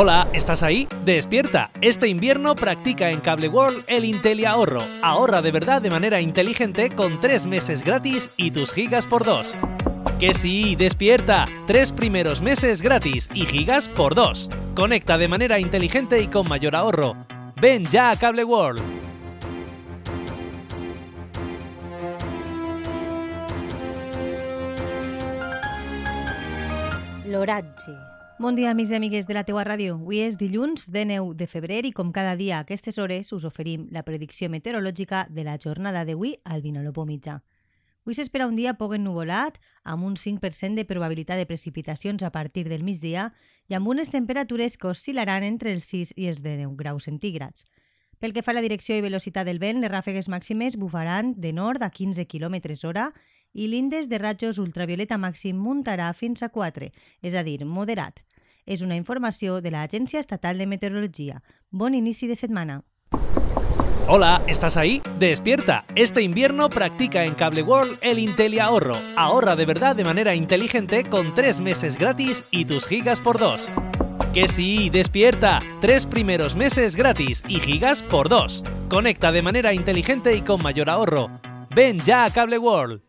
Hola, ¿estás ahí? Despierta. Este invierno practica en Cable World el Intelli Ahorro. Ahorra de verdad de manera inteligente con 3 meses gratis y tus gigas por 2. Que sí, despierta. Tres primeros meses gratis y gigas por 2. Conecta de manera inteligente y con mayor ahorro. Ven ya a Cable World. L'oratge. Bon dia, amics i amigues de la teua ràdio. Avui és dilluns de 9 de febrer i com cada dia a aquestes hores us oferim la predicció meteorològica de la jornada d'avui al Vinolopó mitjà. Avui s'espera un dia poc ennuvolat, amb un 5% de probabilitat de precipitacions a partir del migdia i amb unes temperatures que oscil·laran entre els 6 i els 10 graus centígrads. Pel que fa a la direcció i velocitat del vent, les ràfegues màximes bufaran de nord a 15 km hora i l'índex de ratjos ultravioleta màxim muntarà fins a 4, és a dir, moderat. És una informació de l'Agència Estatal de Meteorologia. Bon inici de setmana. Hola, ¿estás ahí? Despierta. Este invierno practica en Cable World el Intelli Ahorro. Ahorra de verdad de manera inteligente con 3 meses gratis y tus gigas por 2. Que sí, despierta. Tres primeros meses gratis y gigas por 2. Conecta de manera inteligente y con mayor ahorro. Ven ya a Cable World.